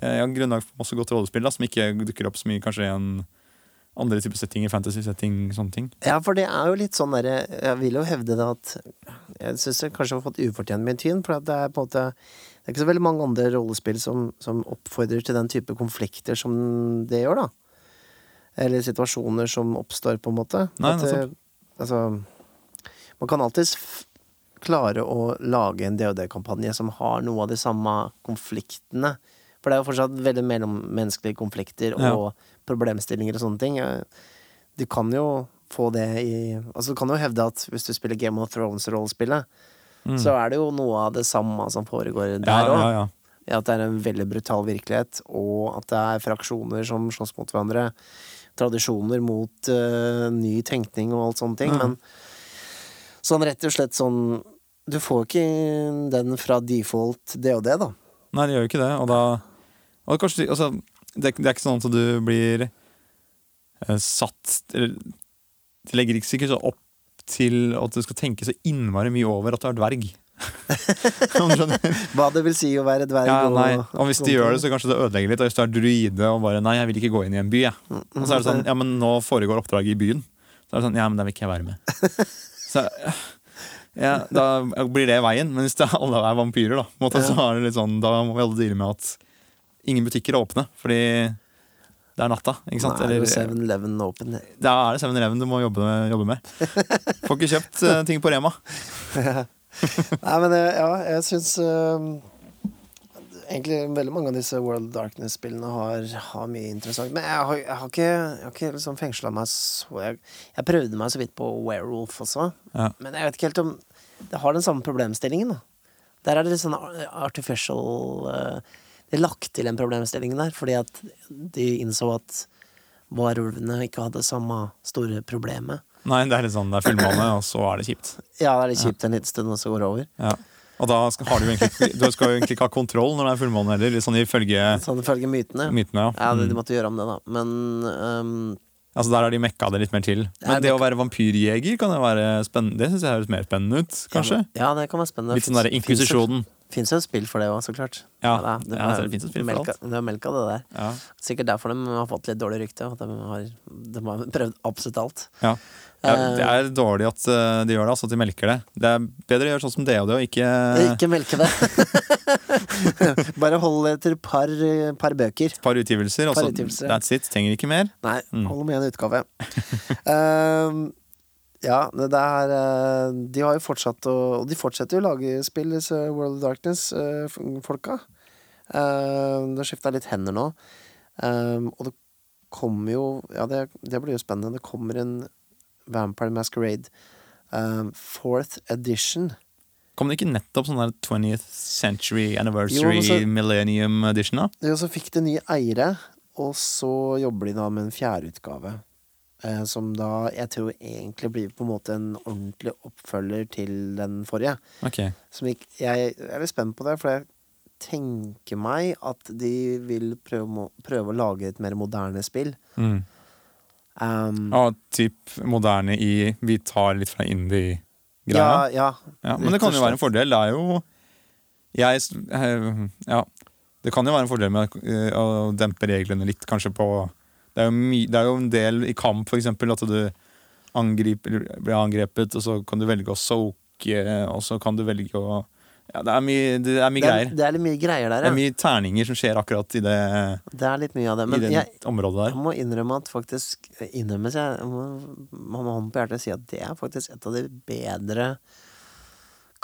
eh, ja, grunnlag for masse godt rollespill da, som ikke dukker opp så mye kanskje i en andre typer settinger, fantasy-setting, sånne ting.
Ja, for det er jo litt sånn derre Jeg vil jo hevde det at Jeg syns det kanskje har fått ufortjent mye tyn, for det er på en måte Det er ikke så veldig mange andre rollespill som, som oppfordrer til den type konflikter som det gjør, da. Eller situasjoner som oppstår, på en måte.
Nei,
At,
nettopp.
eh, altså Man kan alltids klare å lage en DOD-kampanje som har noe av de samme konfliktene. For det er jo fortsatt veldig mellommenneskelige konflikter
Ja.
og problemstillinger og sånne ting. Du kan jo få det i Altså, du kan jo hevde at hvis du spiller Game of Thrones-rollespillet,
Mm.
så er det jo noe av det samme som foregår der
ja,
òg.
ja, ja.
At det er en veldig brutal virkelighet, og at det er fraksjoner som slåss mot hverandre. Tradisjoner mot uh, ny tenkning og alt sånne ting.
Mhm.
Men sånn rett og slett sånn Du får ikke den fra default det og det, da.
Nei, det gjør jo ikke det. Og da og kanskje, altså, det, det er ikke sånn at du blir eh, satt eller, Det legger ikke sikkert så opp til at du skal tenke så innmari mye over at du er dverg.
Hva det vil si å være dverg.
Ja, nei. Og hvis de gjør det, så kanskje det ødelegger litt. Og hvis du er druide og bare 'nei, jeg vil ikke gå inn i en by', jeg. Og så er det sånn 'ja, men nå foregår oppdraget i byen'. Så er det sånn 'ja, men da vil ikke jeg være med'. Så ja, Da blir det veien. Men hvis det alle er vampyrer, da, måte, så er det litt sånn, da må vi alle deale med at ingen butikker er åpne. Fordi det er natta. ikke sant?
Nei,
Eller,
7-Eleven open.
da er det 7-Eleven du må jobbe, jobbe med. Får ikke kjøpt uh, ting på Rema.
Nei, men eh, ja, jeg syns uh, Egentlig veldig mange av disse World Darkness-spillene har, har mye interessant. Men jeg har, jeg har ikke, jeg har ikke liksom fengsla meg så jeg, jeg prøvde meg så vidt på Werewolf også.
Ja.
Men jeg vet ikke helt om Det har den samme problemstillingen, da. Der er det litt sånn artificial er lagt til en problemstilling der, fordi at de innså at varulvene ikke hadde samme store problemet.
Nei, det er litt sånn, det er fullmåne, og så er det kjipt.
Ja, det er litt kjipt en liten stund, og så går det over.
Ja. Og da skal, har du, egentlig, du skal jo egentlig ikke ha kontroll når det er fullmåne heller, sånn ifølge
Sånn ifølge mytene.
mytene.
Ja, de, de
Mm.
måtte gjøre om det, da. Men ehm,
Altså Der har de mekka det litt mer til. Men det
det-
å være vampyrjeger kan jo være spennende. Det syns jeg høres mer spennende ut, kanskje.
Ja, det kan være spennende.
Litt sånn derre Inkvisisjonen.
Fins jo et spill for det òg, så klart.
Ja, ja, så det finnes et spill for alt.
Det er melka, det der.
Ja.
Sikkert derfor de har fått litt dårlig rykte. At de har, de har prøvd absolutt alt.
Ja. Ja,
Eh,
det er dårlig at eh, de gjør det, altså at de melker det. Det er bedre å gjøre sånn som det og det, og ikke
Ikke melke det. Bare hold etter et par, par bøker.
et par utgivelser. Og
Par
så
utgivelser.
that's it. Trenger ikke mer.
Nei,
Mm.
hold med en utgave. Ehm, ja, det der eh, De har jo fortsatt å Og de fortsetter jo å lage spill, disse World of Darkness-folka. det har skifta litt hender nå. Um, og det kommer jo Ja, det, det blir jo spennende. Det kommer en Vampire Masquerade Um, fourth edition.
Kom det ikke nettopp sånn der 20th Century Anniversary
Jo, så-
Millennium Edition? da?
Jo, så fikk det nye eiere, og så jobber de da med en fjerdeutgave. Eh, som da jeg tror egentlig blir på en måte en ordentlig oppfølger til den forrige.
Ok,
Som ikke, jeg, jeg er litt spent på det, for jeg tenker meg at de vil prøve, prøve å lage et mer moderne spill.
mm.
Um,
ja, typ moderne i Vi tar litt fra indie-greia.
ja, ja.
Ja, men det kan jo være en fordel. Det er jo Jeg eh, Ja. Det kan jo være en fordel med eh, å dempe reglene litt, kanskje på Det er jo, my, det er jo en del i kamp, for eksempel, at du angriper, blir angrepet, og så kan du velge å soke, og så kan du velge å Ja, det er mye, det er mye
Det er,
greier.
det er litt mye greier der,
Det er mye terninger som skjer akkurat i det,
Det er litt mye av det. Men jeg,
området
jeg må innrømme at faktisk Innrømmes, Jeg må må hånden på hjertet si at det er faktisk et av de bedre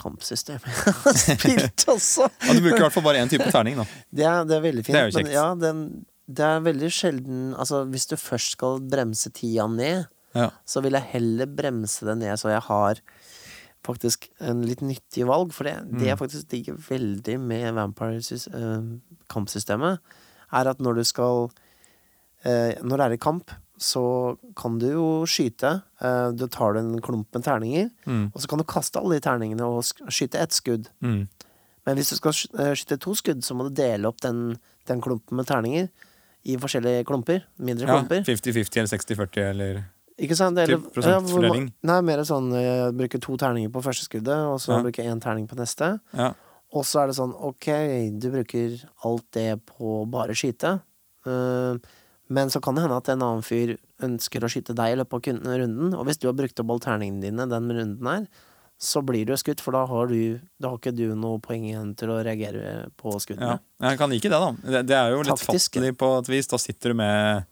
kampsystemene jeg har spilt også.
Ja, du bruker i hvert fall bare én type terning, da.
Det er, det er veldig fint.
Det er jo
men ja, den, det er veldig sjelden Altså, hvis du først skal bremse tida ned,
Ja.
så vil jeg heller bremse det ned så jeg har faktisk en litt nyttig valg. For det, det
Mm.
jeg faktisk digger veldig med Vampire-kampsystemet, er at når du skal eh, Når det er i kamp, så kan du jo skyte. Eh, du tar en klump med terninger,
Mm.
og så kan du kaste alle de terningene og skyte ett skudd.
Mm.
Men hvis du skal eh, skyte to skudd, så må du dele opp den, den klumpen med terninger i forskjellige klumper. Mindre
Ja,
klumper.
50-50 eller 60-40 eller
Ikke sant? Eller,
Typ prosentfordeling.
Ja, nei, mer sånn jeg bruke to terninger på første skuddet, og så
Ja.
bruke én terning på neste.
Ja.
Og så er det sånn, ok, du bruker alt det på bare skyte. Uh, men så kan det hende at en annen fyr ønsker å skyte deg i løpet av runden. Og hvis du har brukt opp alle terningene dine den runden her, så blir du skutt, for da har, du, da har ikke du noe poeng igjen til å reagere på
Ja. Jeg kan like det, da. Det, det er jo litt
Taktisk,
fattig på et vis. Da sitter du med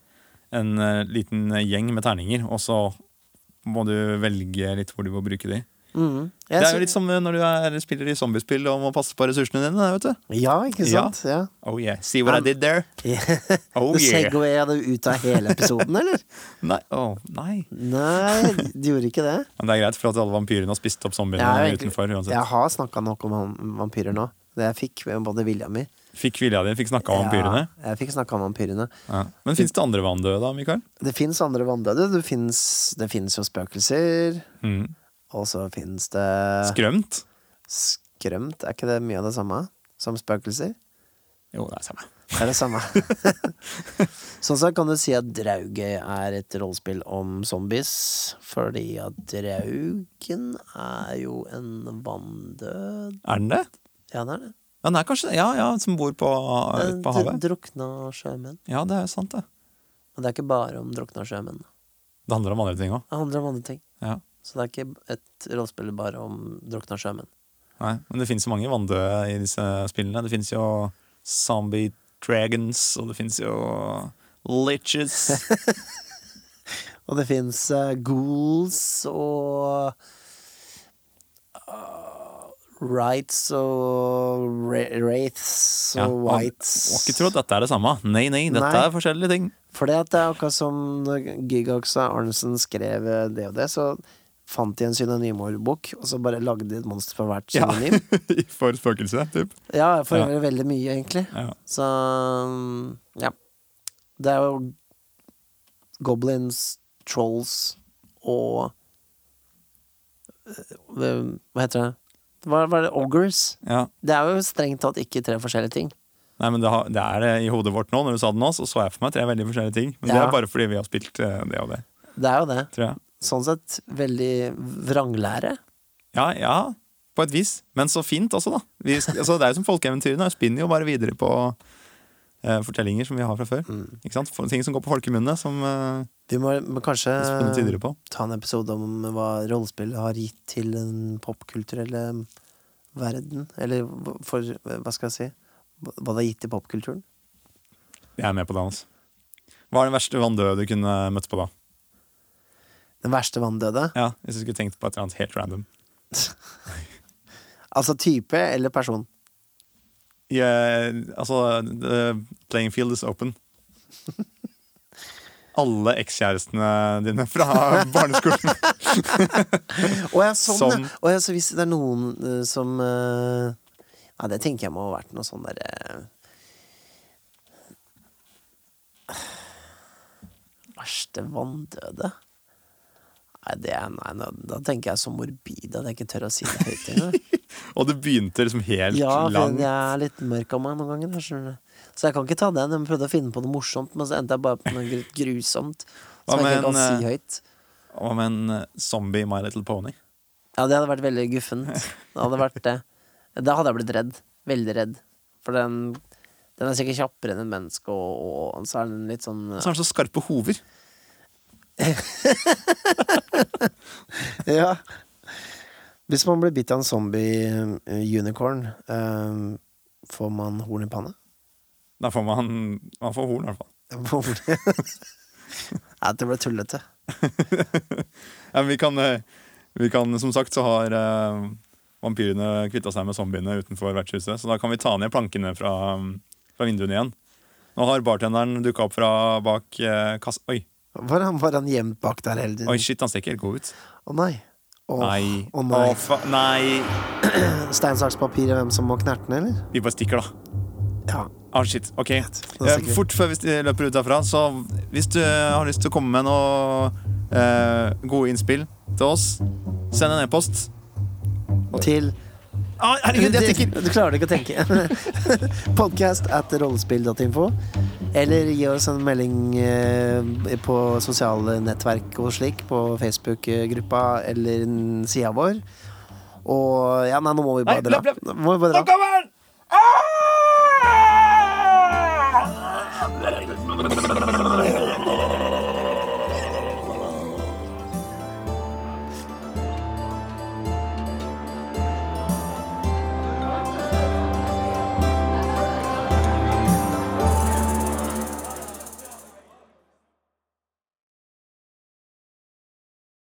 en eh, liten gjeng med terninger, og så må du velge litt hvor du må bruke de.
Mhm.
Det er jo litt som når du er, spiller i zombiespill og må passe på ressursene dine. vet du
Ja, ikke sant? Ja.
Oh yeah, See what I
Um,
did there? Oh
Du
yeah.
segwaya det ut av hele episoden, eller?
Nei, oh, nei.
Nei, du gjorde ikke det.
Men det er greit, for at alle vampyrene har spist opp zombiene
egentlig-
utenfor. uansett
Jeg har snakka nok om vampyrer nå. Det jeg fikk med både vilja mi.
Fikk vilja di, fikk snakka om vampyrene.
Ja, jeg fikk snakka om vampyrene.
Ja. Men fins det andre vanndøde, da, Mikael?
Det fins andre vanndøde. Det fins jo spøkelser.
Mm.
Og så fins det
Skrømt?
skrømt. Er ikke det mye av det samme som spøkelser?
Jo, det er samme.
Det er det samme. sånn sett kan du si at Drauget er et rollespill om zombies, fordi at Draugen er jo en vanndød
Er den det?
Ja, den er det.
Ja, er kanskje. Ja, ja, som bor på,
ut
på
er
havet.
Drukna sjømenn.
Ja, det er jo sant, det.
Men det er ikke bare om drukna sjømenn.
Det handler om andre ting òg.
Det handler om andre ting.
Ja.
Så det er ikke et rollespill bare om drukna sjømenn.
Nei, men det finnes jo mange vanndøde i disse spillene. Det finnes jo zombie dragons, og det finnes jo liches.
Og det fins ghouls og uh, rights og wraiths og
Ja, man
whites.
Må ikke tro at dette er det samme. Nei, nei, dette
Nei.
er forskjellige ting.
For det er akkurat som Gigax og Arnesen skrev eh, det og det, så fant de en synonymordbok, og så bare lagde de et monster for hvert
Ja.
synonym.
For spøkelse, typ.
Ja, for
Ja.
veldig mye, egentlig.
Ja.
Så um, ja. Det er jo goblins, trolls og eh, Hva heter det? Hva er det? Ogres?
Ja.
Det er jo strengt tatt ikke tre forskjellige ting.
Nei, men det, har, det er det i hodet vårt nå. Når du sa det nå, så så jeg for meg tre veldig forskjellige ting. Men det er bare fordi vi har spilt eh, det og det,
Det er jo det.
tror jeg.
Sånn sett veldig vranglære.
Ja, ja, på et vis. Men så fint også, da. Vi, altså, det er jo som folkeeventyrene. Spinner jo bare videre på eh, fortellinger som vi har fra før.
Mm.
Ikke sant? For- Ting som går på folkemunne, som eh,
Vi må, må kanskje
på.
ta en episode om hva rollespill har gitt til den popkulturelle verden. Eller for Hva skal jeg si? Hva det har gitt til popkulturen.
Jeg er med på det, altså. Hva er den verste vanndøde du kunne møtt på da?
Den verste vanndøde.
Ja, Hvis du skulle tenkt på et eller annet helt random.
Altså type eller person.
Yeah, altså, the playing field is open. Alle ekskjærestene dine fra barneskolen.
og jeg, sånn,
Som-
ja. Å ja, så hvis det er noen uh, som uh, Ja, det tenker jeg må ha vært noe sånn derre Verste vanndøde? Nei, det er, nei, da, da tenker jeg så morbid at jeg ikke tør å si det høyt engang.
Og det begynte liksom helt
Ja, for
Ja,
jeg er litt mørk av meg noen ganger. Jeg. Så jeg kan ikke ta den. Jeg prøvde å finne på noe morsomt, men så endte jeg bare på noe grusomt. Som jeg ikke kan si
eh,
høyt.
Hva med en eh, zombie My Little Pony.
Ja, det hadde vært veldig guffent. Det hadde vært det. Da hadde jeg blitt redd. Veldig redd. For den, den er sikkert kjappere enn en menneske, og, og så er den litt sånn
Så er den så skarpe hover.
Ja. Hvis man blir bitt av en zombie eh, unicorn, eh, får man horn i panna?
Da får man, man får horn, i hvert fall.
Nei, det ble tullete.
Ja, vi kan, eh, vi kan, som sagt, så har eh, vampyrene kvitta seg med zombiene utenfor vertshuset. Så da kan vi ta ned plankene fra, fra vinduene igjen. Nå har bartenderen dukka opp fra bak eh, kassa Oi,
Var han, var han gjemt bak der hele tiden?
oi, shit, han ser ikke helt god ut.
Å nei. Å
Nei.
å nei.
Å, fa nei.
Stein, saks, papir hvem som må knerte den, eller?
Vi bare stikker, da.
Ja.
Ah, shit, ok Eh. Fort før vi løper ut derfra, så hvis du har lyst til å komme med noe eh, gode innspill til oss, send en e-post.
Til
Ah, herregud, jeg tenker
Du klarer ikke å tenke. Podcast at rollespill.info. Eller gi oss en melding eh, på sosiale nettverk og slik, på Facebook-gruppa eller sida vår. Og ja, nei, nå må vi bare dra. Nå må vi bare dra.